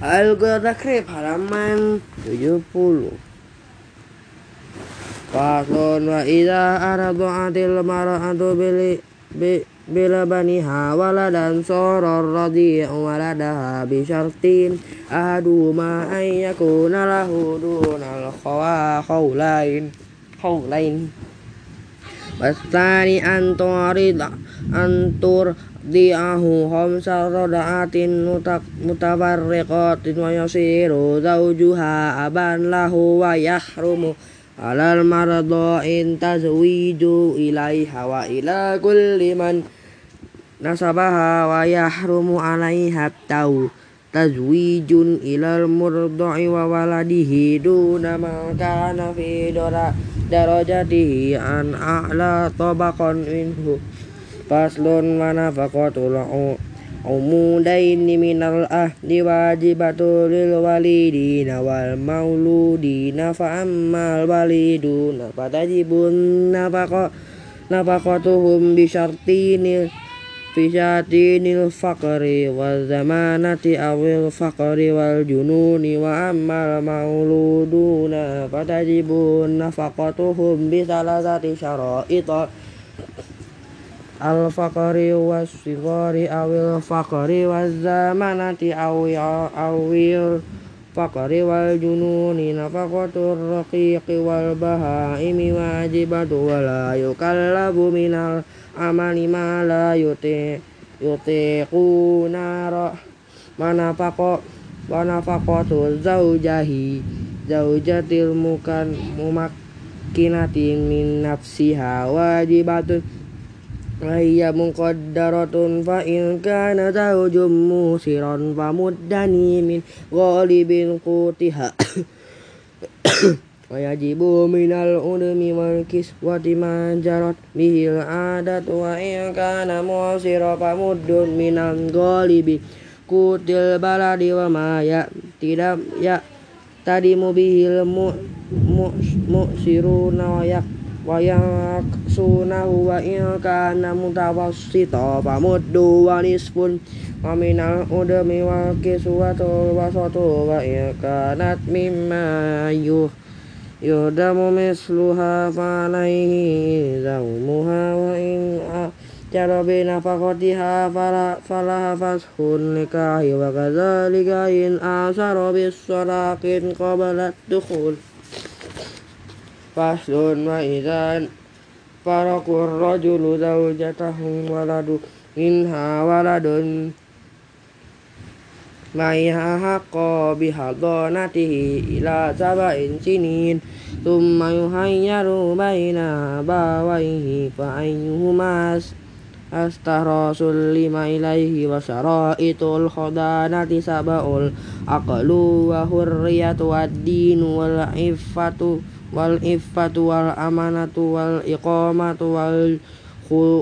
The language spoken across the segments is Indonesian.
Al-Takrib halaman 70 Faslun wa idza arada'atil mar'atu bil bila baniha waladan soror radi'u waladaha bi syartin. Ahadu ma ay yakuna lahu dunal khawlain khawlain. Wastani anturida antur di'ahu khamsa rada'atin mutafarriqatin wa yasiru zawjuha aban lahu wa yahrumu alal mardo'in tazwiju ilaiha wa ila kulli nasabaha wa yahrumu alaiha tau tazwijun ilal murdo'i wa waladihi duna ma kana fi darajatihi an a'la tabaqan minhu faslun wa nafaqatul umudaini minal ahdi wajibatu lil walidina wal mauludina fa ammal waliduna fatajibun nafaqa nafaqatuhum bi syartinil fi syatinil faqri wa zamanati awil faqri wal jununi wa ammal mauluduna fatajibun nafaqatuhum bi salasati syara'ita al faqri was sigari awil faqri waz zamanati awil faqri wal jununi nafaqatur raqiqi wal bahaimi wajibatu wa la yukallabu minal amali ma la yuti yutiquna manafaqo wa nafaqatu zaujahi zaujatil mukan mumakkinatin min nafsiha wajibatun Wahia muqaddaratun fa in kana zawjum musiran fa muddani min ghalibin qutiha. Wa yajibu minal udmi wal kiswati ma jarat bihil adat wa in kana musira fa muddun minal ghalibi kutil baladi wayak sunahu wa in kana mutawassita fa muddu wa nisfun wa minal udmi wa kiswatu wa satu wa in kanat mimma yuh yudamu misluha fa alaihi zawmuha wa in ajar bi nafakotiha falaha fashun likahi wa kazalika in asara bisarakin qabalat dukhulah faslun wa idzan farakur rajulu zawjatahu waladu minha waladun. Maiha haqqa bihadonatihi ila sab'in sinin. Thumma yuhayyaru baina bawaihi fa ayyuhuma astahrasul lima ilaihi wa syara'itul khodanati sab'ul aqlu wa hurriyatu wad-dinu wal iffatu wal iffatu wal amanatu wal iqamatu wal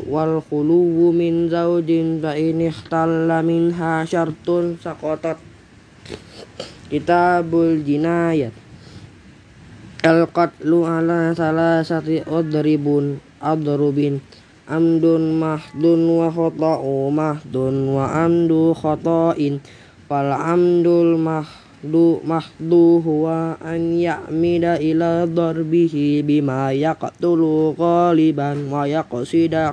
wal khuluwu min zaujin fa in ikhtalla minha syartun saqatat. Kitabul jinayat. Al qatlu ala salasati adribun adrubin. Amdun mahdun wa khata'u mahdun wa amdu khata'in. Fal amdul mah du mahdu huwa an ya'mida ila darbihi bima yaqtulu qaliban wa yaqsida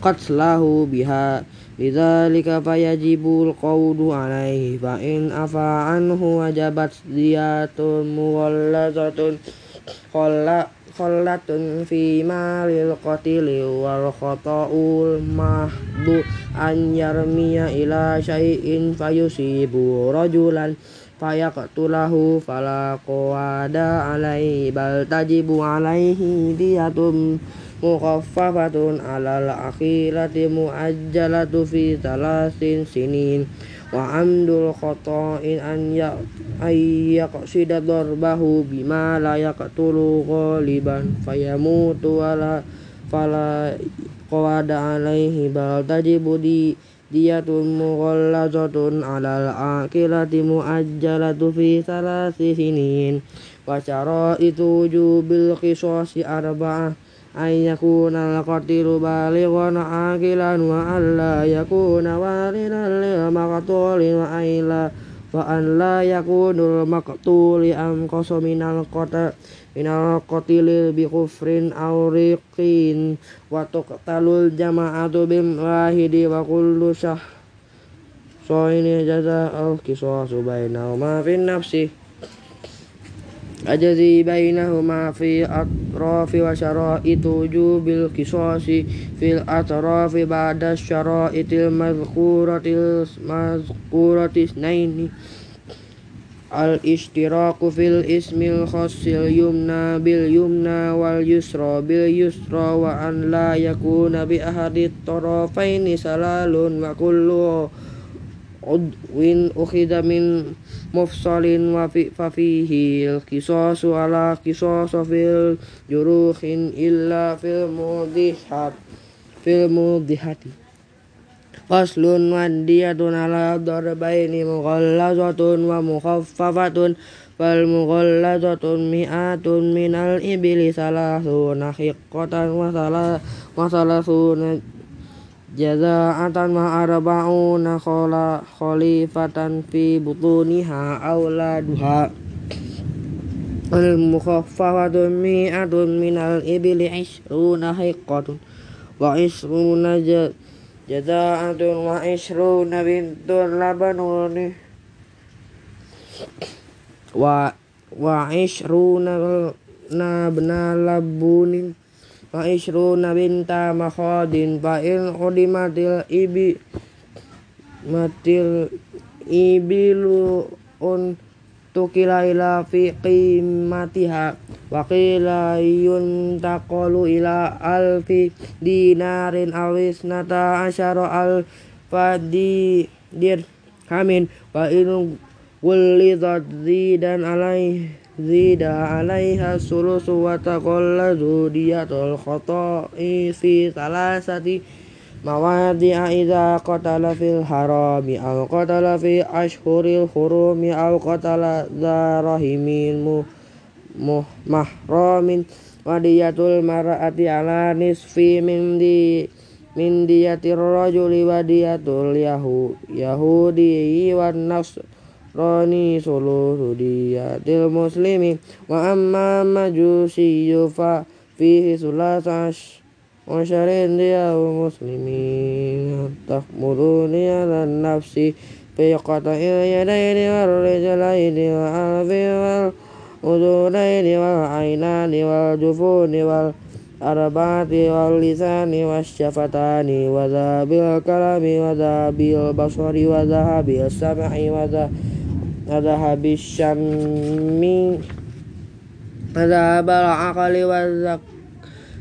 qatlahu biha. Lidzalika fayajibul qawdu alaihi fa in afa anhu wajabat diyatun mughallazatun khalla khallatun fi malil qatili wal khata'ul mahdu an yarmiya ila syai'in fayusibu rajulan fayaqtulahu fala qawada alaihi bal tajibu alaihi diyatun mukhaffafatun alal akhirati muajjalatu fi talasin sinin. Wa amdul khata'in an ya ayyaqsida darbahu bima la yaqtulu ghaliban fayamutu wala fala qawada alaihi bal tajibu di diyatun mughallazatun alal akilati muajjalatu fi salasi sinin. Wa syara'itu wujubil qisasi arba'ah. Ay yakuna al-qatilu balighan aqilan wa alla yakuna walidan lil maqtulin wa ayla wa an la yakunul maqtuli am qasu minal qata minal qatilil bi kufrin aw riqin. Wa tuqtalul jama'atu bim wahidi wa kullu shah so ini jaza al qisasu bainahuma fin nafsi. أجزي بينهما في أطراف وشرائط وجوب القصاص في الأطراف بعد الشرائط المذكورة المذكورة اثنين. الاشتراك في الاسم الخاص اليمنى باليمنى واليسرى باليسرى وأن لا يكون بأحد الطرفين سلال udwin ukhida min mufsalin wa fi fafihi al-qisas ala qisas fil juruhin illa fil mudihat fil mudihati Faslun wadiyatun ala darbaini mughallazatun wa mukhaffafatun fal mughallazatun mi'atun minal ibli salasuna masalah wa salasuna jazaatan ma arba'una khola khalifatan fi butuniha auladuha. Al mukhaffafatun mi'atun minal ibli ishruna hiqqatun wa ishruna jazaatun wa ishruna bintun labanuni. Wa wa ishruna nabna labunin wa ishruna binta makhadin fa in udimatil ibi matil ibilu un tukila ila fi qimatiha wa qila yuntaqalu ila alfi dinarin awisnata asyara alfa dirhamin wa in gulidat zidan alai zida alaiha sulusu wa taqalladu diyatul khata'i fi salasati mawadi'a idza qatala fil harami aw qatala fi ashhuril hurumi aw qatala dzarahimin mahramin wadiyatul mar'ati ala nisfi min di min diyatir rajuli wadiyatul yahu yahudi wan nasr rani sulusu diyatil muslimi. Wa amma majusiyyu fa fihi sulasash. Wa syarin diyahu muslimin. Takmuruni ala nafsi fi qata'il yadaini wal rijlaini wa alfi wal udunaini wal ainani wal jufuni wal arba'ati kada habis syammi. Zahabal akali wazak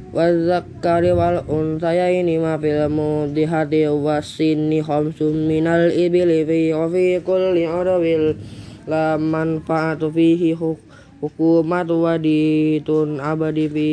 Wazakari wal unsaya ini ma filmu di hati wasini khamsum minal ibili fi kulli udwil la manfaatu fihi huk hukumatu waditun abadi fi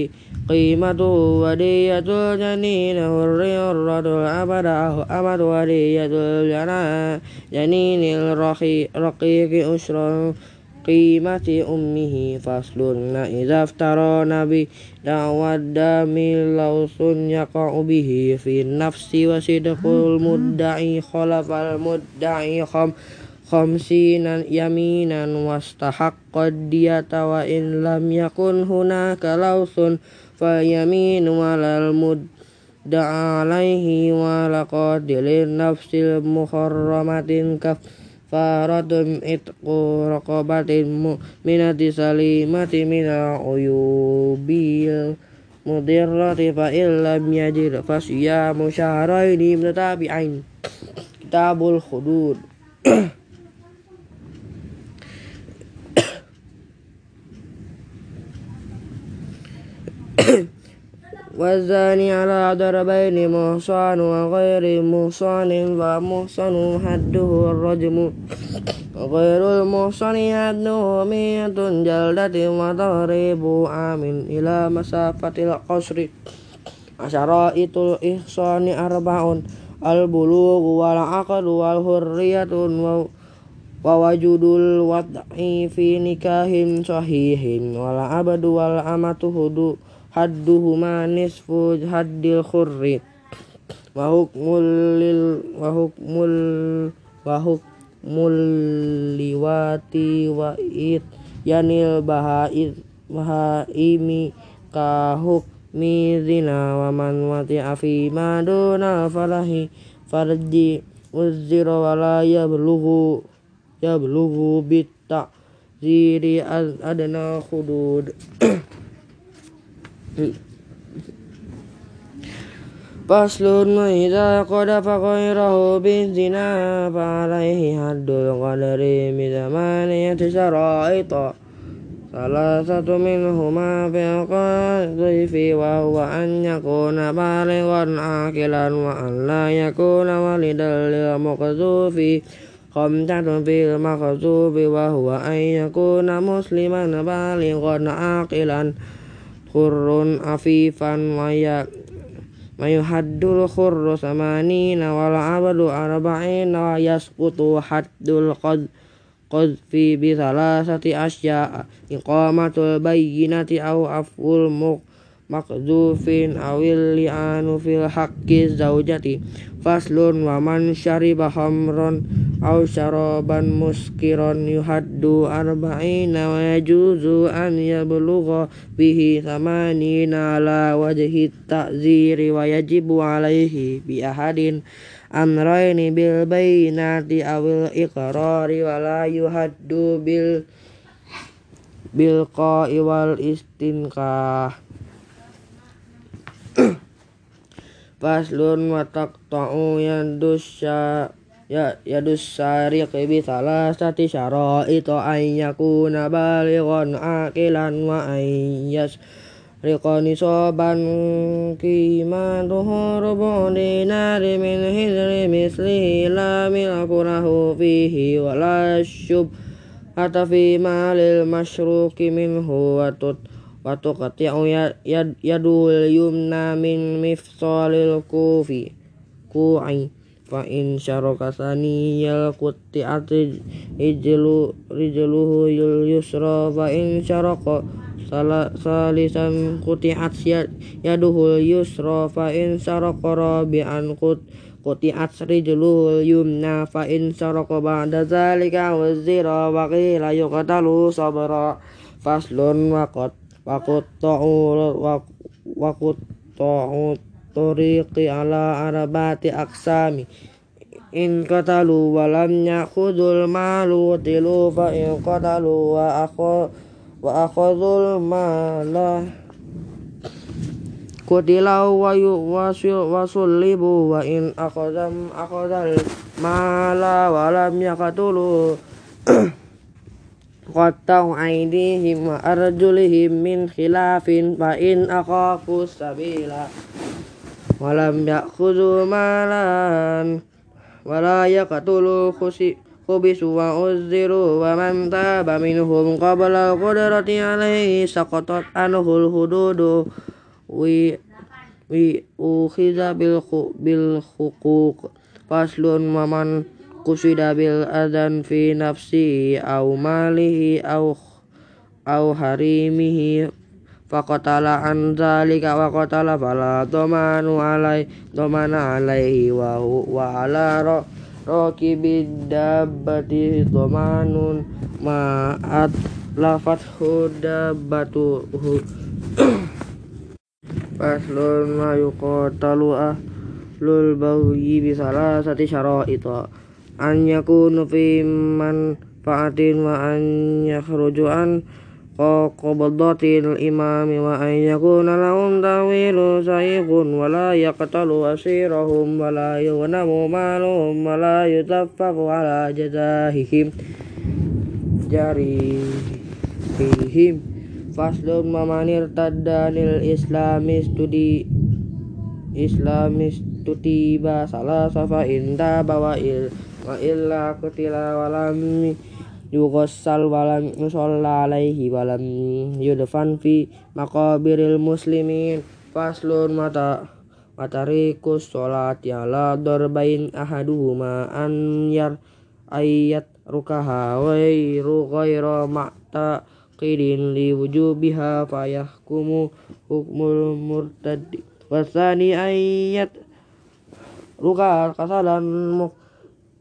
qimatu wadiyatul janina hurriyatul abada amadu wadiyatul jana janinil raqiqi usrul qimati ummihi faslun na izaf aftara nabi dawad dami lausun yaqa'u bihi fi nafsi wasidakul mudda'i khalafal mudda'i kham khamsina yaminan wastahaqqad diyata wa in lam yakun hunaka lausun fa yaminu walal mud da'alaihi wa laqad nafsil muharramatin kaf faradum itqu raqabatin mu'minati salimati mina uyubil mudirrati fa illam yajid fasyamu syahraini mutabi'ain kitabul hudud والزاني على ضربين محصن وغير محصن فمحصن حده الرجم وغير المحصن حده مئة جلدة وتغريب عام إلى مسافة القصر شرائط الإحصان أربع البلوغ والعقل والحرية ووجود الوضع في نكاح صحيح والعبد والأمة hadduhuma nisfu haddil khurri. Wa hukmul lil wa hukmul wa hukmul liwati wa it yanil bahaiz bahaimi ka hukmi zina wa man wati afi maduna falahi farji uzira wala yablughu yablughu bitta ziri adna hudud Faslun wa idza qadafa ghairahu bizina fa alaihi haddul qadari bi zamaniyati syara'ita salah satu minhuma fil qadhifi wa huwa an yakuna balighan akilan wa an la yakuna walidan lil muqdhufi. Khamsatun fil maqdhufi wa huwa an yakuna musliman balighan akilan khurrun afifan wa ya mayuhaddul khurru samanina wal abdu arba'ina wa yasqutu haddul qad qadfi bi thalathati asya iqamatul bayyinati aw aful maqdufin awil li'anu fil haqqi zawjati faslun wa man syariba khamran aw syaraban muskiran yuhaddu arba'ina wa yajuzu an yablugha bihi thamanina ala wajhi ta'ziri wa yajibu alaihi bi ahadin amrayni bil bayyinati awil iqrari wa la yuhaddu bil bil qa'i wal istinkah faslun wa taqta'u yadusya ya yadus sariq bi thalathati syara'ita an yakuna balighan aqilan wa an yas riqani soban qimatuhu rubu dinari min hizri misli la milkulahu fihi wa la syub. Hatta fi malil masyruqi minhu wa wa tuqti'u yadul yumna min mifsalil kufi. Ku'i fa in syaraka saniyal qutti'at rijlu rijluhu yul yusra fa in syaraka salisan quti'at yaduhul yusra fa in syaraka rabi'an qut quti'at rijluhul yumna fa in syaraka ba'da zalika wazira wa qila yuqtalu sabra. Faslun waqat waqutta'u waqutta'u tariqi ala arba'ati aqsami. In qatalu wa lam ya'khudul malu tilu fa in qatalu wa akhu wa akhadhul mala. Kutilau wa yuwasil wasullibu wa in akhadham akhadhal mala wa lam yaqtulu qattau aidihim wa arjulihim min khilafin fa in akhafu sabila. Wa lam ya'khudhu malan wa la yaqtulu khusi khubisu wa uzziru wa man taba minhum qabla qudrati alaihi saqatat anhul hududu. Wi wi ukhiza bil bil huquq. Faslun wa qusida bil adan fi nafsi au malihi au au harimihi. Faqatala an zalika wa qatala fala alai domana alaihi wa wa ala rakibid dabbati domanun ma'at lafat hudabbatuhu faslun ma yuqatalu an yakunu fi manfaatin wa an yakhruju an qabdatil imami wa an yakuna lahum tawilu sayiqun wa la yaqtalu asirahum wa la yughnamu maluhum wa la yutaffaqu ala jazahihim. Jarihihim faslun mamanir tadanil islamis studi islamis tutiba salah safa inda bawa il wa illa kutila walam yughassal walam yusalla alaihi walam yudfan fi maqabiril muslimin. Faslun mata matarikus sholati ala darbain ahaduhuma an yar ayat rukaha wairu ghaira ma'ta mu'taqidin li wujubiha fayahkumu hukmul murtadi. Wasani ayat ruka kasalan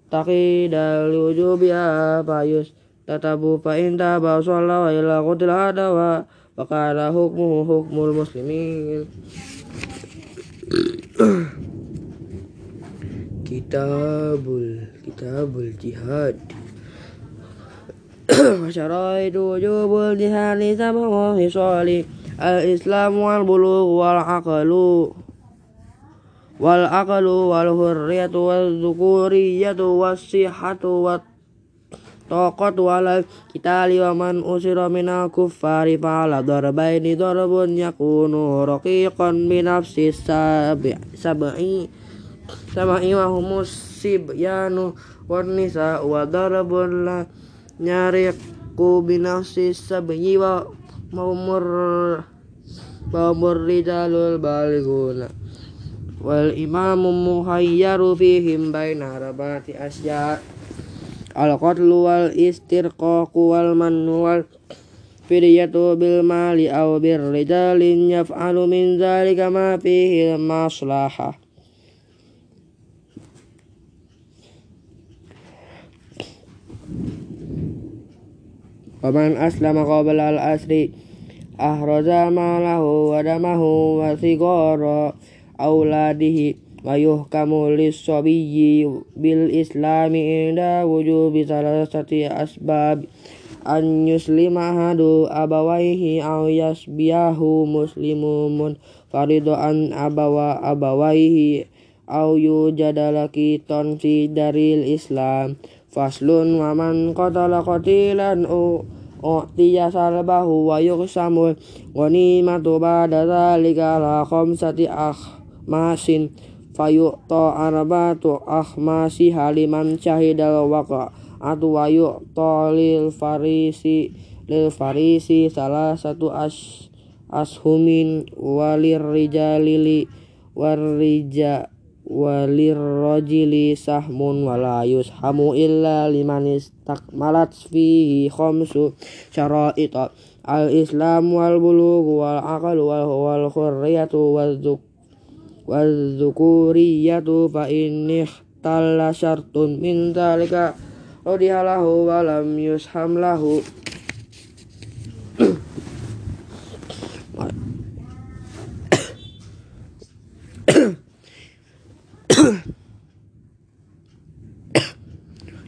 mu'taqida li wujubiha fayus tatabu fa in taba wa ila qutil hadawa fakala hukmuhu hukmul muslimin. Kitabul kitabul jihad. Masyaraitu wujubul jihad li sama hisali al-islam wal bulugh wal aqlu wal wal hurriyatu wal dhukuriyatu was sihhatu wat taqat wala kita liwa man usira minal kuffari fa'ala darbaini darbun yakunu raqiqan binafsi sab'i sab'i sab'i wa humus sibyanu wan nisa wa darbun la nyariqu binafsi sab'i wa maumur rijalul balighuna wal imamu muhayyaru fihim baina rabati asya' al-qatlu wal istirqaqu wal mannu wal fidyatu bil mali aw bir rijalin yaf'alu min zalika ma fihi maslahah Waman aslama qabla al-asri ahraza malahu wa damahu wa sigara auladihi wa yuhkamu lis-sabiyyi bil islami inda wujubi salasati asbab an yuslima hadu abawaihi aw yasbiyahu muslimun faridu an abawa abawaihi aw yujadala kiton fi daril islam faslun wa man qatala qatilan u u'tiya salbahu wa yuqsamul ghanimatu ba'da dhalika la khamsati masin fayu to fayu'ta ah masih haliman cahidal waka atu wayu to lil farisi lil farisi salah satu as ashumin walir rijalili warija walir rojili sahmun walayus hamu illa limanis tak malat fihi khomsu syara'ita. Al islam wal bulu wal akal wal wal khurriyatu wal wazukuriyatu fa inni tala syartun min zalika. Rodihalahu walam yushamlahu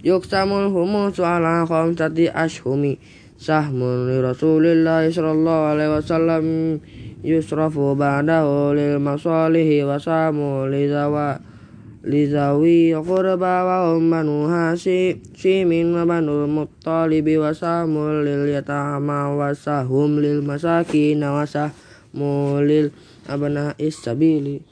yuksamul humus ala tadi ashumi sahmun li Rasulillah sallallahu alaihi wasallam yusrafu ba'dahu lil masalihi wa samu lizawa lizawi qurba wa hum banu hashimin wa banu muttalibi wa samu lil yatama wa sahum lil masakin wa lil abna isabili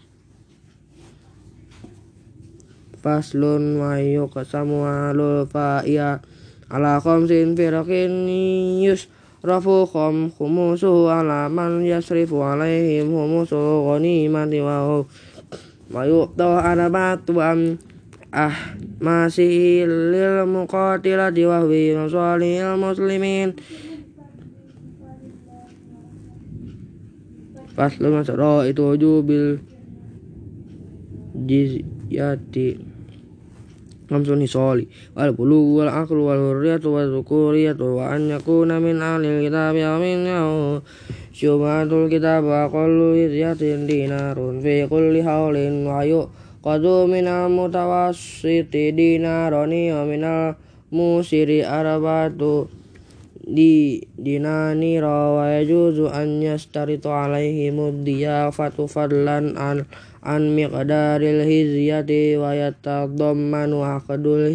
faslun wa yuqsamu alul fa'iya ala khamsin firqin yus rafu khom khumusu ala man yasrifu alaihim khumusu ghanimati wa wa yuqta arbatu am ah masih lil muqatilati wa huwi masalihil muslimin. Faslu masara itu jubil jizyati khamsun hisali wal bulu wal aqlu wal hurriyatu wal dhukuriyatu wa an yakuna min ahli kitabi aw min syubhatul kitab wa qallu hizyatin dinarun fi kulli hawlin wa yuqadu min al mutawassiti dinarani wa min al musiri arbatu di dinani rawa yajuzu an yastaritu alaihim diyafatu fadlan an an miqdaril hizyati wa yatadammanu aqdul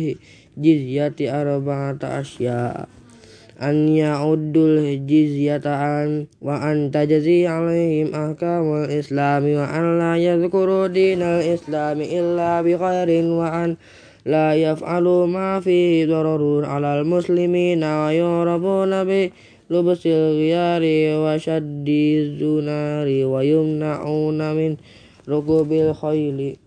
jizyati arba'ata asya an ya'uddul jizyata an wa an tajzi alaihim ahkamul islami wa an la yadhkuru dinal islami illa bi khairin wa an la yaf'alu ma fihi dararun alal muslimina wa yurabuna bi lubsil ghiyari wa shaddi min rukubil khayli